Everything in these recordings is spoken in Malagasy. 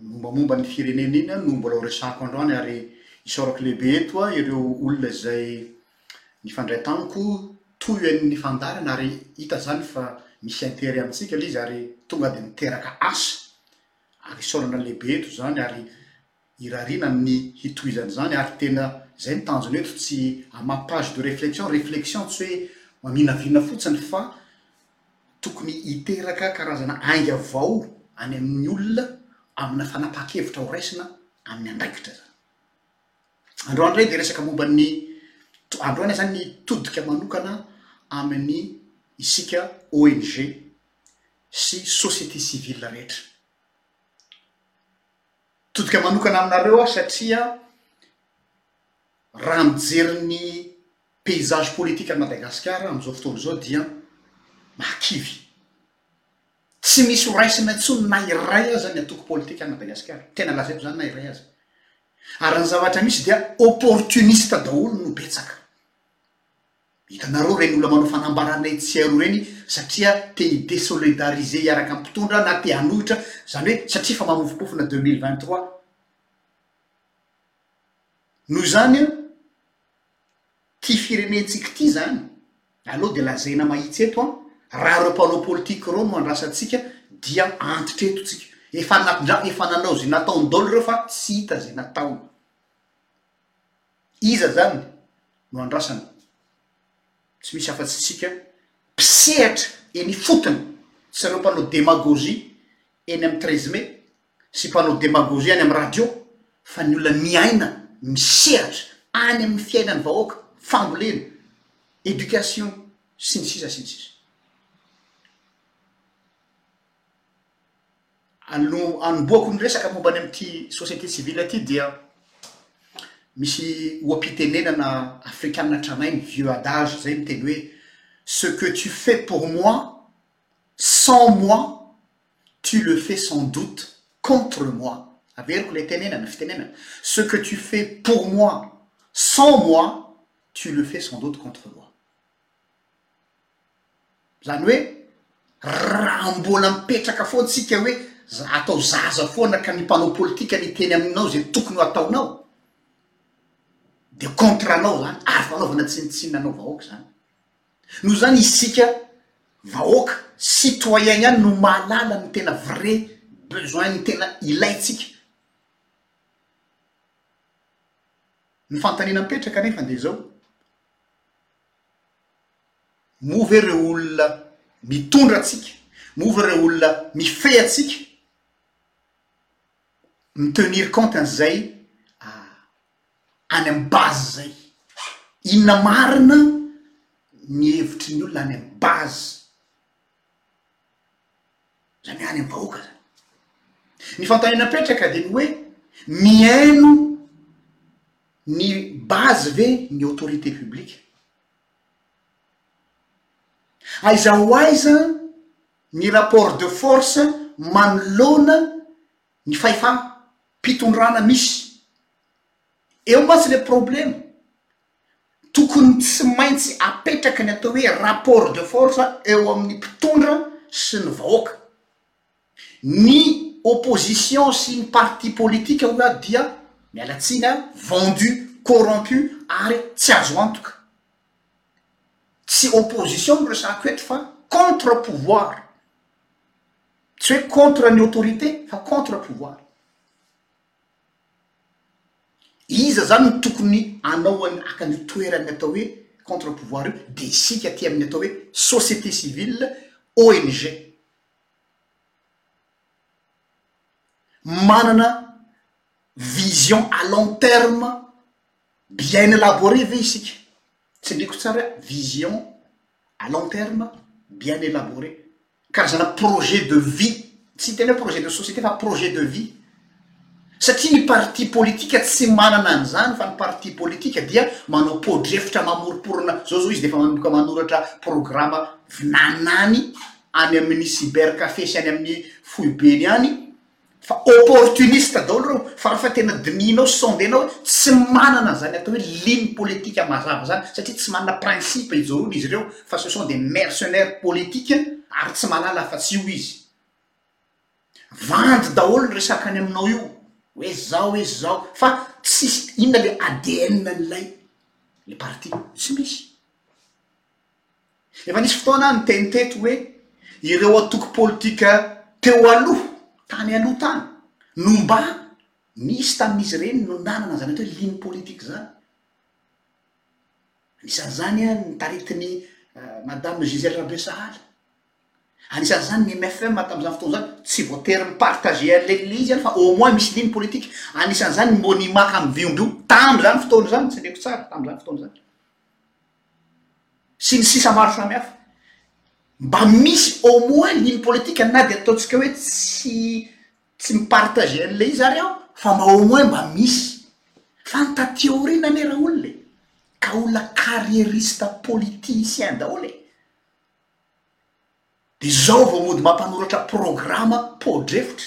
Ny mombamomba ny firenena iny no mbola ho resahako androany ary isaorako lehibe eto ireo olona izay nifandray tamiko toy oe ny fandaharana ary hita zany fa misy interet amintsika le izy ary tonga de niteraka asa ary isaorana lehibe eto zany ary irariana ny hitohizan'izany ary tena zay ny tanjona eto tsy ama page de reflexion reflexion tsy oe maminavina fotsiny fa Tokony hiteraka karazana ainga vao any amin'ny olona amina fanapahan-kevitra ho raisina amin'ny andraikitra izany. Androany indray dia resaka momba ny, androany izany ny todika manokana amin'ny isika ONG sy société civile rehetra. Todika manokana aminareo aho satria raha mijery ny Paysage politique an'i Madagasikara amin'izao fotoana izao dia mahakivy. Tsy misy ho raisina intsony na iray aza ny antoko politika an'i Madagasikara, tena lazaiko izany na iray aza. Ary ny zavatra misy dia opportuniste daholo no betsaka. Hitanareo ireny olona manao fanambarana etsy sy eroa ireny satria te hi-desolidariser hiaraka amin'ny mpitondra na te hanohitra, izany hoe satria efa mamofompofona deux mille vingt trois. Noho izany, ty firenentsika ity izany, aleo dia lazaina mahitsy eto an, raha ireo mpanao politika ireo no andrasantsika dia antitra eto tsika, efa natndra, efa nanao izay nataony daolo ireo fa tsy hita izay nataony, iza izany no andrasana, tsy misy afa-tsy tsika mpisehatra eny ifotony sy ireo mpanao demagogie eny amin'ny treize mai sy mpanao demagogie any amin'ny radio fa ny olona miaina misehatra any amin'ny fiainan'ny vahoaka, fambolena, éducation sy ny sisa sy ny sisa. Aloha hanombohako ny resaka momba any amin'ity société civile ity dia misy oha-pitenenana afrikana tranainy, vieux adage, izay miteny hoe ce que tu fais pour moi Sans moi, tu le fais sans doute contre moi, averiko ilay tenenana, fitenenana, ce que tu fais pour moi, sans moi, tu le fais sans doute contre moi. Izany hoe, raha mbola mipetraka foana isika hoe atao zaza foana ka ny mpanao politika ny hiteny aminao izay tokony ho ataonao dia contre anao izany, ary fanaovana tsinontsinona anao vahoaka izany. Noho izany isika vahoaka, citoyen ihany no mahalala ny tena vrai besoin, ny tena ilaintsika. Ny fanontaniana mipetraka anefa dia izao, moa ve ireo olona mitondra antsika, moa ve ireo olona mifehy antsika mi-tenir compte an'izay any amin'ny base zay. Inona marina ny hevitry ny olona any amin'ny base, zany hoe any amin'ny vahoaka zany. Ny fanontaniana apetraka dia ny hoe mihaino ny base ve ny autorité publique? Aiza ho aiza ny rapport de force manoloana ny fahefam, pitondrana misy. Eo mantsy le problema, tokony tsy maintsy apetraka ny atao hoe rapport de force eo amin'ny mpitondra sy ny vahoaka. Ny opposition sy ny parti politique hoy aho dia, miala tsiny a, vendu, corrompu ary tsy azo antoka. Tsy opposition no resahako eto fa contre pouvoir. Tsy hoe contre ny autorité fa contre pouvoir. Iza zany no tokony anao an haka ny toeran'ny atao hoe contre pouvoir io dia isika aty amin'ny atao hoe société civile, ONG. Manana vision à long terme bien élaborée ve isika? Tsindriako tsara hoe vision à long terme bien élaborée karazana projet de vie, tsy ny tena hoe projet de société fa projet de vie, satria ny parti politique tsy manana an'izany fa ny parti politique dia manao podrefitra mamoriporona zao zao izy dia efa manomboka manoratra programa vinanany any amin'ny cybercafé sy any amin'ny foibeny any Fa opportuniste daholo reo, fa raha fa tena dinihinao sy sondenao hoe tsy manana an'zany atao hoe ligne politique mazava zany satria tsy manana principe ijoroany izy ireo fa ce sont des mercenaires politiques ary tsy mahalala afa tsy io izy. Vandy daholo ny resakany aminao io hoe zao izy zao fa tsisy inona le ADN an'ilay le parti? Tsy misy. Efa nisy fotoana aho niteny teto hoe ireo antoko politika teo aloha, tany aloha tany, no mba nisy tamin'izy ireny no nanana izany atao hoe ligne politique izany. Anisan'izany ny taritin'i Madame Gisèle Rabesahala. Anisan'izany ny MFM tamin'izany fotoana izany, tsy voatery mi-partager an'ilay izy aho fa au moins misy ligne politique. Anisan'izany ny Monima Kamivimby io, tamin'izany fotoana izany, tsindriako tsara, tamin'izany fotoana izany. sy ny sisa maro samihafa. Mba misy au moins ligne politique na dia ataontsika hoe tsy tsy mi-partager an'ilay izy ary aho fa mba au moins mba misy. Fa ny taty aoriana anie ra olona e, ka olona carriériste politicien daholo e. Dia izao vao mody mampanoratra programa, po-drefitra.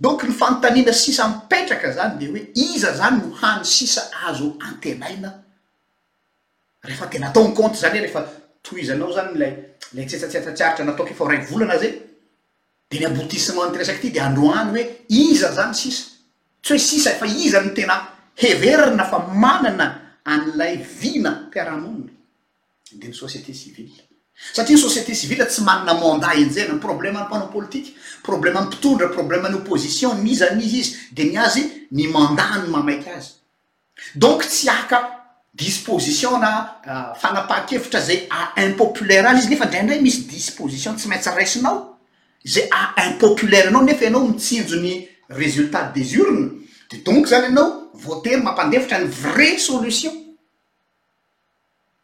Donc ny fanontaniana sisa mipetraka zany dia hoe iza zany no hany sisa azo antenaina rehefa tena atao ny compte zany hoe rehefa tohizanao zany ilay ilay tsetsatsetsa tsy aritra nataoko efa ho ray volana zay dia ny aboutissement n'ity resaka ity dia androany hoe iza zany sisa tsy hoe sisa efa iza no tena heverina fa manana an'ilay vina mpiarahamonina dia ny société civile. Satria ny société civile tsy manana mandat enjehina. Ny problème ny mpanao politika, problème ny mpitondra, problème ny opposition, n'iza n'iza izy, dia ny azy ny mandat no mamaika azy. Donc tsy haka disposition na ah, fanapahan-kevitra izay ah, impopulaire azy izy, nefa indraindray misy disposition tsy maintsy raisinao, izay ah, impopulaire anao, nefa ianao mitsinjo ny résultat des urnes, dia donc izany ianao voatery mampandefitra ny vraie solution.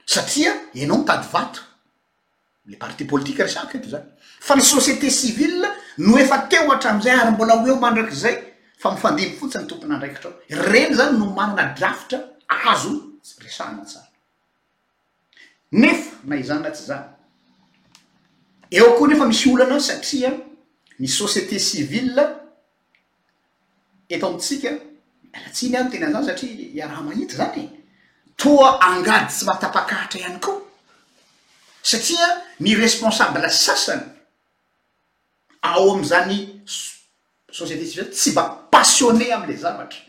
satria enao mitady vato le parti politique resahako eto zany fa ny société civile no efa teo hatramizay ary mbola ho eo mandrakizay fa mifandimby fotsiny tompon'andraikitra ao ireny zany no manana drafitra azo resahana tsara nefa na izany na tsy zany eo koa nefa misy olana satria ny société civile eto amintsika, miala tsiny aho tena zany satria iaraha-mahita zany e, toa angady tsy mahatapak'ahitra ihany koa satria ny responsable sasany ao amin'izany société civile tsy mba passionné amin'ilay zavatra.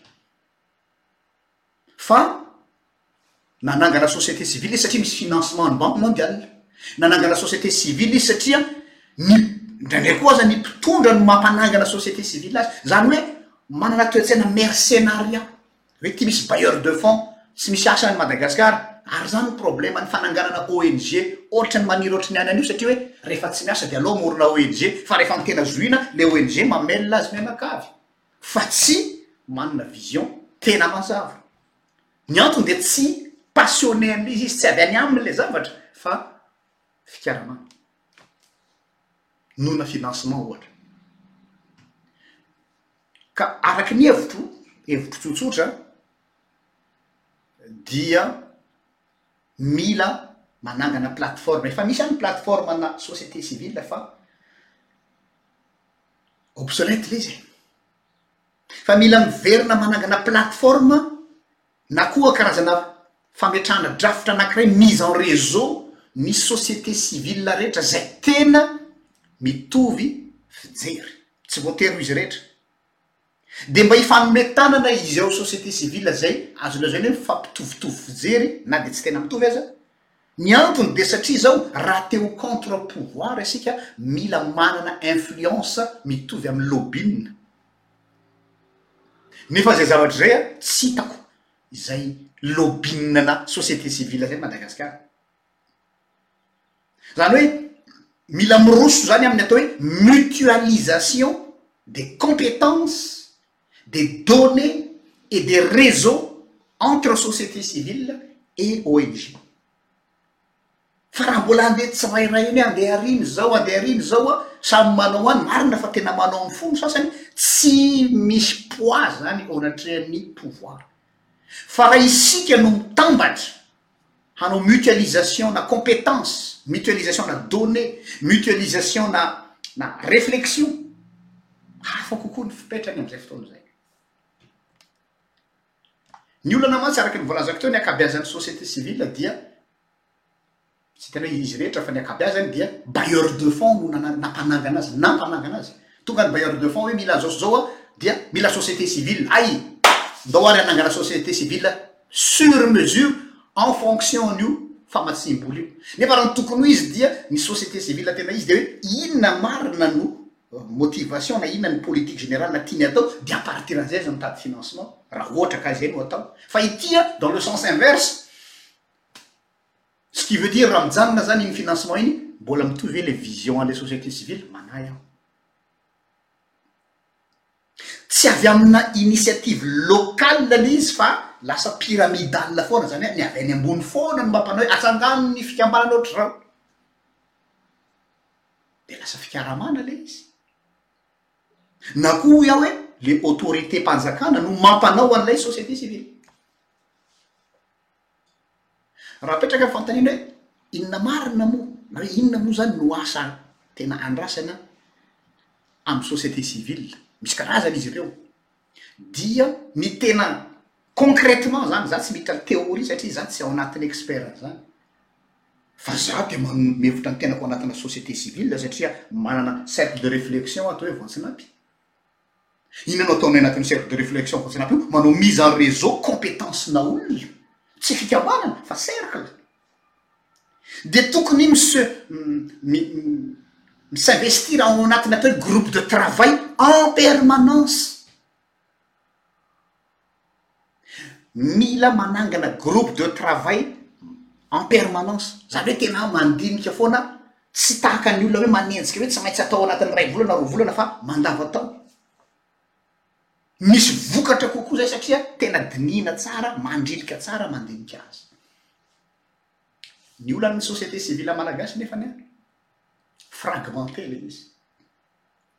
Fa nanangana société civile izy satria misy financement an'ny banque mondiale. Nanangana société civile izy satria ny indraindray koa aza ny mpitondra no mampanangana société civile azy. Izany hoe manana toe-tsaina mercenariat. Hoe ity misy bailleur de fonds tsy misy asa any Madagasikara. Ary izany no problème ny fananganana ONG ohatra ny maniry ohatry ny any anio satria hoe rehefa tsy miasa dia aleo hamorona ONG fa rehefa ny tena zohiana ilay ONG mamelona azy mianakavy. fa tsy manana vision tena mazava. Ny antony dia tsy passionné an'ilay izy izy, tsy avy any aminy ilay zavatra fa fikaramana. Noana financement ohatra. Ka araka ny hevitro, hevitro tsotsotra dia mila manangana plateforme, efa misy ary ny plateforme ana société civile fa. Obsolète le izy e! Fa mila miverina manangana plateforme na koa karazana fametrahana drafitra anankiray mise en réseau ny société civile rehetra izay tena mitovy fijery. Tsy voatery ho izy rehetra. dia mba hifanome tanana izy ao société civile izay azo lazaina hoe mifampitovitovy fijery na dia tsy tena mitovy aza, ny antony dia satria izao raha te ho contre pouvoir isika mila manana influence mitovy amin'ny lobby-na nefa izay zavatra izay a tsy hitako izay lobby-na na société civile izay Madagasikara. Zany hoe mila miroso zany amin'ny atao hoe mutualisation des competences, des données et des réseaux entre société civile et ONG. Fa raha mbola andeha tsirairay hoe andeha arino izao andeha arino izao a, samy manao any, marina fa tena manao amin'ny fo ny sasany, tsy misy poids zany eo anatrehan'ny pouvoir. Fa raha isika no mitambatra hanao mutualisation na competence, mutualisation na données, mutualisation na na reflexion, hafa kokoa ny fepetra any amin'izay fotoana izay. Ny olana mantsy araka ny voalazako teo, ny ankabeazan'ny société civile dia, tsy tena hoe izy rehetra fa ny ankabeazany dia bailleurs de fonds no nampanangana azy, nampanangana azy, Tonga ny bailleur de fonds hoe mila an'izao sy izao an, dia mila société civile. Hay! Ndao ary hanangana société civile sur mesure en fonction an'io famatsiam-bola io. Nefa raha ny tokony ho izy dia ny société civile tena izy dia hoe inona marina no motivation na inona ny politique générale na tiany atao dia à partir an'izay izy mitady financement raha ohatra ka izay no atao. Fa ity an, dans le sens inverse, Ce qui veut dire raha mijanona zany iny financement iny mbola mitovy ve le vision anle société civile? Manahy aho. Tsy avy amina initiative locale le izy fa lasa pyramidale foana zany hoe ny avy any ambony foana no mampanao hoe atsangano ny fikambanana ohatrizao. De lasa fikaramana le izy. Na koa hoy aho hoe le autorité mpanjakana no mampanao an'ilay société civile. Raha apetraka ny fanontaniana hoe inona marina moa na hoe inona moa izany no asa tena andrasana amin'ny société civile, misy karazany izy ireo, dia ny tena concrètement izany, izaho tsy miditra théorie satria izaho tsy ao anatin'ny expert'izany, fa izaho dia manome hevitra ny tenako ao anatina société civile satria manana cercle de réflexion ato hoe Voantsinapy. Inona no ataonay anatin'ny cercle de reflexion fotsiny ampy io? Manao mise en réseau compétence-na olona, tsy fikambanana fa cercle. Dia tokony mi-se mi-s'investir ao anatin'ny atao hoe groupe de travail en permanence. Mila manangana groupe de travail en permanence, izany hoe tena mandinika foana, tsy tahaka ny olona hoe manenjika hoe tsy maintsy atao anatin'ny iray volana, roa volana fa mandavantaona. Misy vokatra kokoa izay satria tena dinihina tsara, mandrilika tsara, mandinika azy. Ny olan'ny société civile malagasy nefany an, fragmenté ilay izy.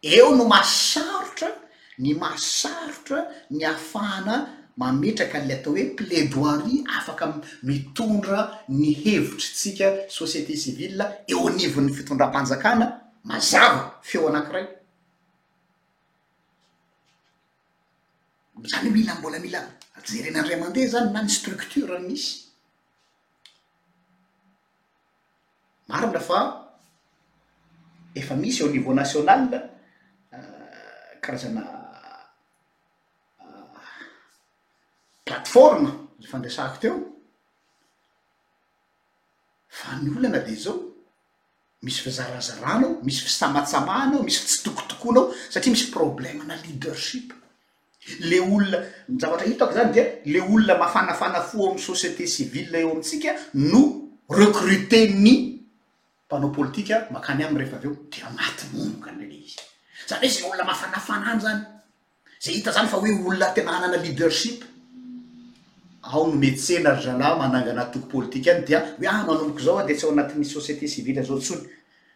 Eo no mahasarotra ny mahasarotra ny ahafahana mametraka an'ilay atao hoe plaidoirie afaka mitondra ny hevitritsika société civile eo anivon'ny fitondram-panjakana mazava, feo anankiray. Izany hoe mila mbola mila jerena indray mandeha izany na ny structure misy. Marina fa efa misy au niveau national karazana plateforme efa niresahako teo fa ny olana dia izao misy fizarazarana ao, misy fisamatsamahana ao, misy fitsitokotokoana ao satria misy problème ana leadership. Le olona, ny zavatra hitako izany dia le olona mafanafana fo ao amin'ny société civile eo amintsika no recruter-n'ny mpanao politika makany aminy rehefa avy eo dia maty mongana ilay izy. Izany hoe izay olona mafanafana any izany, izay hita izany fa hoe olona tena hanana leadership, ao no metsena ry zalahy manangana antoko politika any dia hoe ah manomboka izao aho dia tsy ao anatin'ny société civile izao intsony,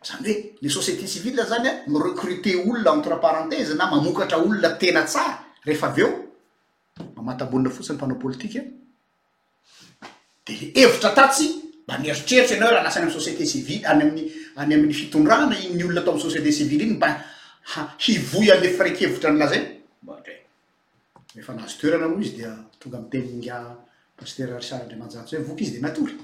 Zany hoe le société civile zany a no recruter olona entre parenthèses na mamokatra olona tena tsara rehefa avy eo mamatabonina fotsiny mpanao politika de le hevitra tatsy mba mieritreritra ianao raha lasa any amin'ny société civile any amin'ny any amin'ny fitondrana iny ny olona tao amin'ny société civile iny mba hivoy an'le firaikevitra nilazainy mba dray rehefa nahazo toerana moa izy dia tonga amin'ny teny inga pasitera Richard Andriamanjato zay voky izy de natory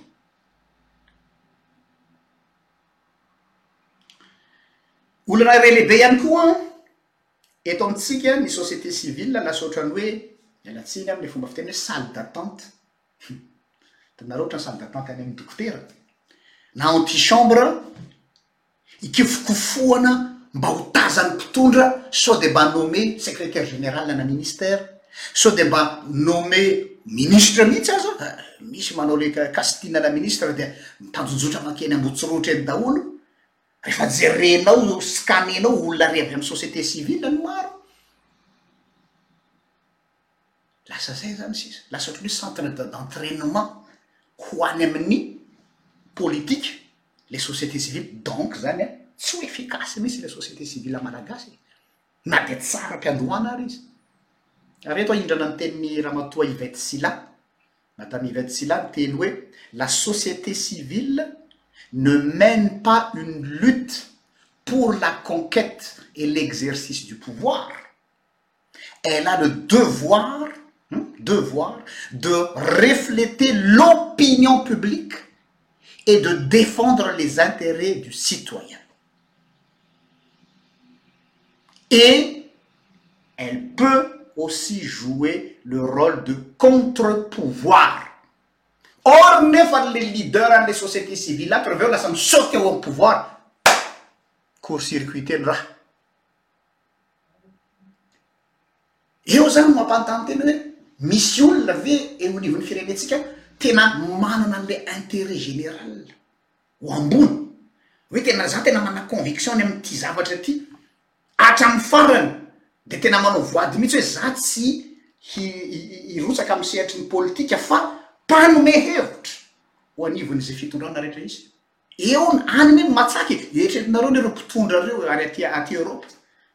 Olana iray lehibe ihany koa eto amintsika ny société civile lasa ohatran'ny hoe, miala tsiny amin'ny fomba fiteny hoe salle d'attente, hitanareo ohatran'ny salle d'attente any amin'ny dokotera na antichambre hikofokofohana mba ho tazan'ny mpitondra sao dia mba nommer secrétaire général ana ministère. Sao dia mba nommé ministre mihitsy aza fa misy manao le castin ana ministre dia mitanjonjotra mankeny Ambotsirotra eny daholo, rehefa jerenao scanenao olona re avy amin'ny société civile ny maro, lasa zay zany sisa, lasa ohatran'ny hoe centre d'entrainement ho any amin'ny politique le société civile, donc zany a tsy ho efficace mihitsy le société civile malagasy e, madet sar apiadoanaris areto indranamtemi ramatoa ivetsila madame ivetsila mtené la société civile ne mène pas une lutte pour la conquête et l'exercice du pouvoir elle a le devoir devoir de refléter l'opinion publique et de défendre les intérêts du ciy et elle peut aussi jouer le role de contre-pouvoir or nefa le leader anle société civile ato reveo lasa misôtika ao am pouvoir court circuiter ny raha eo zany no mampanontany tena hoe misy olona ve eo anivon'ny firenentsika tena manana anle interet general ho ambony hoe tena za tena manana conviction ny amin'ity zavatra ity hatramin'ny farany dia tena manao voady mihitsy hoe za tsy hirotsaka amin'ny sehatry ny politika fa mpanome hevitra ho anivon'izay fitondrana rehetra izy eo any anie no matsaka e eritreretinareo ny ireo mpitondra ireo ary aty aty Europe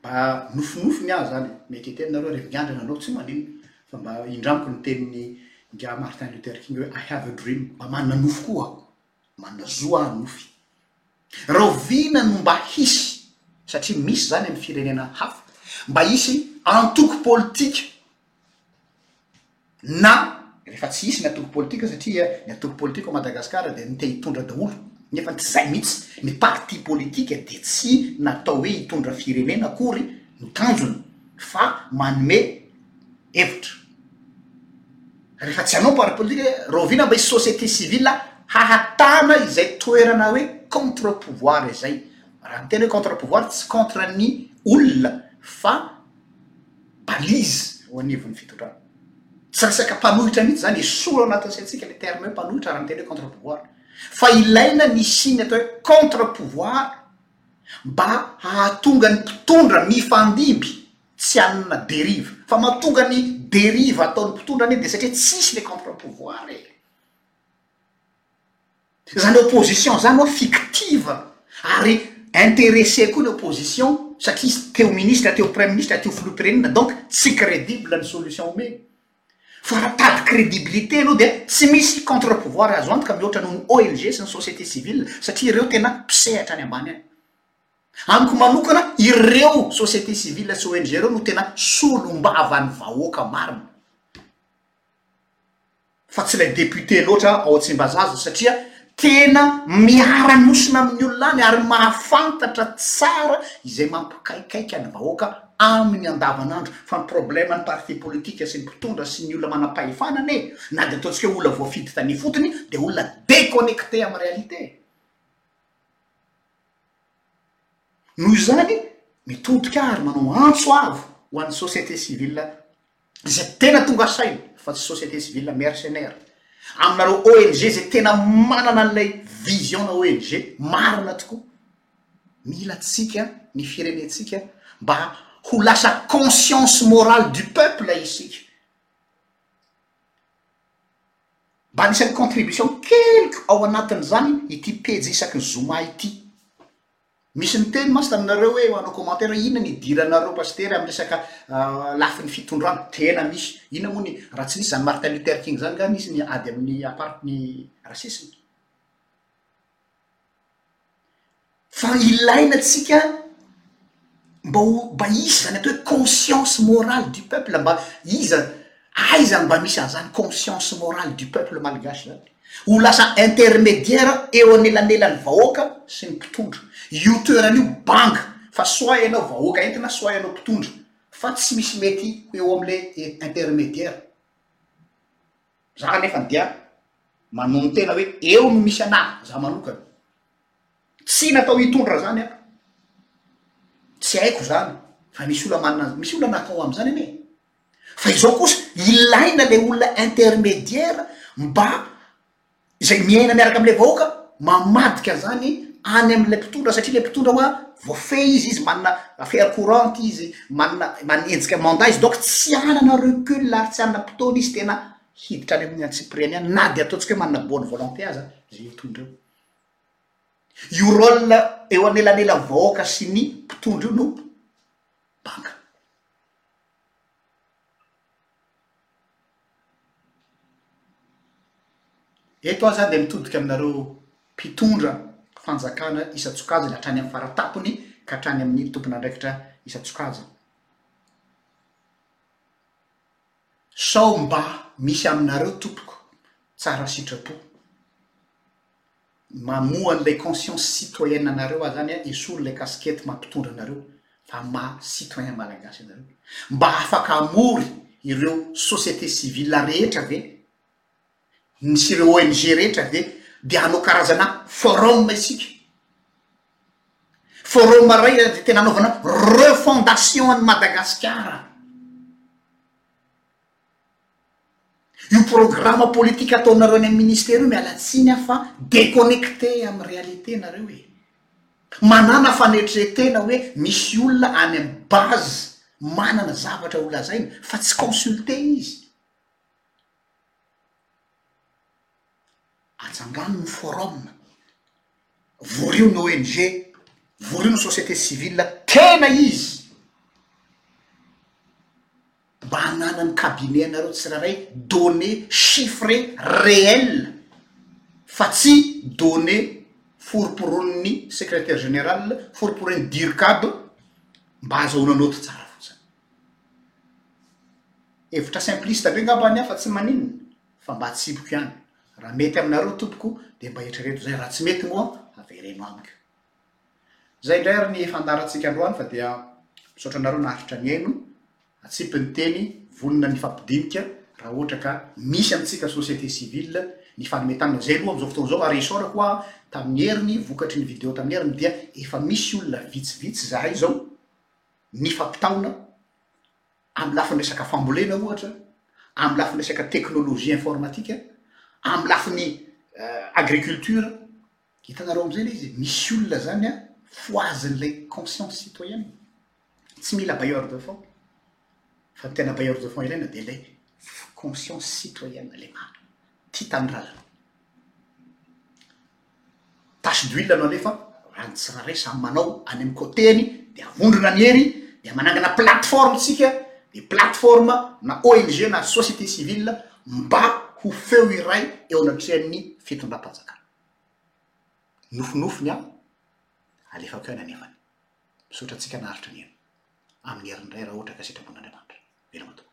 Mba nofinofy ny ahy izany e! Mety hiteny nareo ry miandrana anao tsy maninona fa mba indramiko ny tenin'i Ingahy Martin Luther King hoe I have a dream, mba manana nofy koa aho, manana zo aho hanofy. Rahoviana no mba hisy, satria misy izany amin'ny firenena hafa, mba hisy antoko politika, na rehefa tsy hisy ny antoko politika satria ny antoko politika ao Madagascar dia ny te hitondra daholo nefa tsy izay mihitsy, ny parti politika dia tsy natao hoe hitondra firenena akory no tanjony fa manome hevitra, rehefa tsy hanao parti politika rahoviana mba hisy société civile hahatana izay toerana hoe contre pouvoir izay, raha miteny hoe contre pouvoir tsy contre ny olona fa balise eo anivon'ny fitondrana. Tsy resaka mpanohitra mihitsy izany, esory ao anatin'ny saintsika ilay terme hoe mpanohitra raha miteny hoe contre pouvoir. Fa ilaina ny hisian'ny atao hoe contre pouvoir mba hahatonga ny mpitondra mifandimby tsy hanana dérive. Fa mahatonga ny dérive ataon'ny mpitondra anie dia satria tsisy ilay contre pouvoir e! Zany opposition zany oa fictive ary interesse koa ny opposition satria izy teo ministre teo praiministra teo filohampirenena donc tsy credible ny solution omeny fa raha mitady credibilité aloha dia tsy misy contre pouvoir azo antoka mihoatra noho ny ONG sy ny société civile satria ireo tena mpisehatra any ambany any. Amiko manokana ireo société civile sy ONG ireo no tena solombavan'ny vahoaka marina. fa tsy ilay député loatra ao Tsimbazaza satria tena miara-nosina amin'ny olona any ary mahafantatra tsara izay mampikaikaika ny vahoaka aminy andavanandro fa ny problème ny parti politique sy ny mpitondra sy ny olona manam-pahefana anie na dia ataontsika hoe olona voafidy tany ifotony dia olona déconnecté amin'ny réalité noho izany mitodika ary manao antso avo ho an'ny société civile izay tena tonga saina fa tsy société civile mercenaire aminareo ONG izay tena manana an'ilay vision-na ONG marina tokoa. Mila antsika ny firenentsika mba ho lasa conscience morale du peuple isika. Mba anisan'ny contribution keliko ao anatin'izany ity pejy isaky ny zoma ity. Misy niteny mantsy taminareo hoe manao commentaire hoe inona ny idiranareo pasitera amin'ny resaka lafiny fitondrana. Tena misy. Inona moa ny raha tsy nisy izany Martin Luther King izany nga nisy ny ady amin'ny aparth ny racisme. Fa ilaina tsika mba ho mba hisy zany atao hoe conscience morale du peuple mba iza aiza mba misy an'izany conscience morale du peuple malgache zany ho lasa intermédiaire eo anelanelan'ny vahoaka sy ny mpitondra io toerana io banga fa soit ianao vahoaka entina soit ianao mpitondra fa tsy misy mety ho eo amle intermédiaire za nefa dia manontena hoe eo no misy anah za manokana Tsy natao hitondra zany aho. Tsy haiko zany fa misy olona manana an'zany. Misy olona nakao am'zany anie e. Fa izao kosa ilaina le olona intermédiaire mba izay miaina miaraka am'le vahoaka mamadika zany any am'le mpitondra satria le mpitondra hoa voafehy izy, izy manana affaire courante izy, manana manenjika mandat izy donc tsy hanana recul ary tsy hanana mpitaona izy tena hiditra any amin'ny antsipiriany any na de ataontsika hoe manana bonne volonté aza ze hitondra eo. Io rôle eo anelanelan'ny vahoaka sy ny mpitondra io no banga. Eto aho izany dia mitodika aminareo mpitondra fanjakana isan-tsokajiny hatrany amin'ny fara-tampony ka hatrany amin'ny tompon'andraikitra isan-tsokajiny. Sao mba misy aminareo tompoko tsara sitrapo mamoha an'ilay conscience citoyenne anareo aza any a, esory ilay casquette maha mpitondra anareo fa maha citoyen malagasy anareo. Mba afaka hamory ireo société civile rehetra ve? Nisy ireo ONG rehetra ve dia hanao karazana forum isika? Forum iray dia tena anaovana refondation an'i Madagasikara. Io programa politika ataonareo any amin'ny ministera io miala tsiny aho fa deconnecte amin'ny réalité nareo e. Manàna fanetren-tena hoe misy olona any amin'ny base manana zavatra holazaina fa tsy consulter izy. Atsangano ny forum, vorio ny ONG, vorio ny société civile tena izy mba hananan'ny cabinet anareo tsirairay données chiffré réel fa tsy données foromporonon'ny secretaire général, foromporonon'ny Dircab mba azahoana note tsara fotsiny. Hevitra simpliste be ngamba ny ahy fa tsy maninona fa mba atsipiko ihany. Raha mety aminareo tompoko dia mba eritrereto izay, raha tsy mety moa avereno amiko. Izay indray ary ny fandaharantsika androany fa dia misaotra anareo naharitra nihaino, atsipy ny teny, vonona ny hifampidinika raha ohatra ka misy amintsika société civile ny fanome tanana, izay aloha amin'izao fotoana izao ary isaorako hoa tamin'ny heriny vokatry ny video tamin'ny heriny dia efa misy olona vitsivitsy izahay izao mifampitaona amin'ny lafiny resaka fambolena ohatra, amin'ny lafiny resaka teknolojia informatika, amin'ny lafiny agriculture, hitanareo amin'izay ilay izy, misy olona izany an, fohazin'ilay conscience citoyenne, tsy mila bailleur de fonds, fa ny tena bailleur de fonds ilaina dia ilay conscience citoyenne, ilay tia tanindrazana. Tâche d'huile no alefa raha ny tsirairay samy manao any amin'ny côté-ny dia avondrona ny hery dia manangana plateforme isika dia plateforme na ONG na société civile mba ho feo iray eo anatrehan'ny fitondram-panjakana. Nofinofy ny alefako ihany anefany. Misaotra antsika naharitra nihaino. Amin'ny herin'ny iray raha ohatra ka sitrapon' Andriamanitra. Veloma tompoko.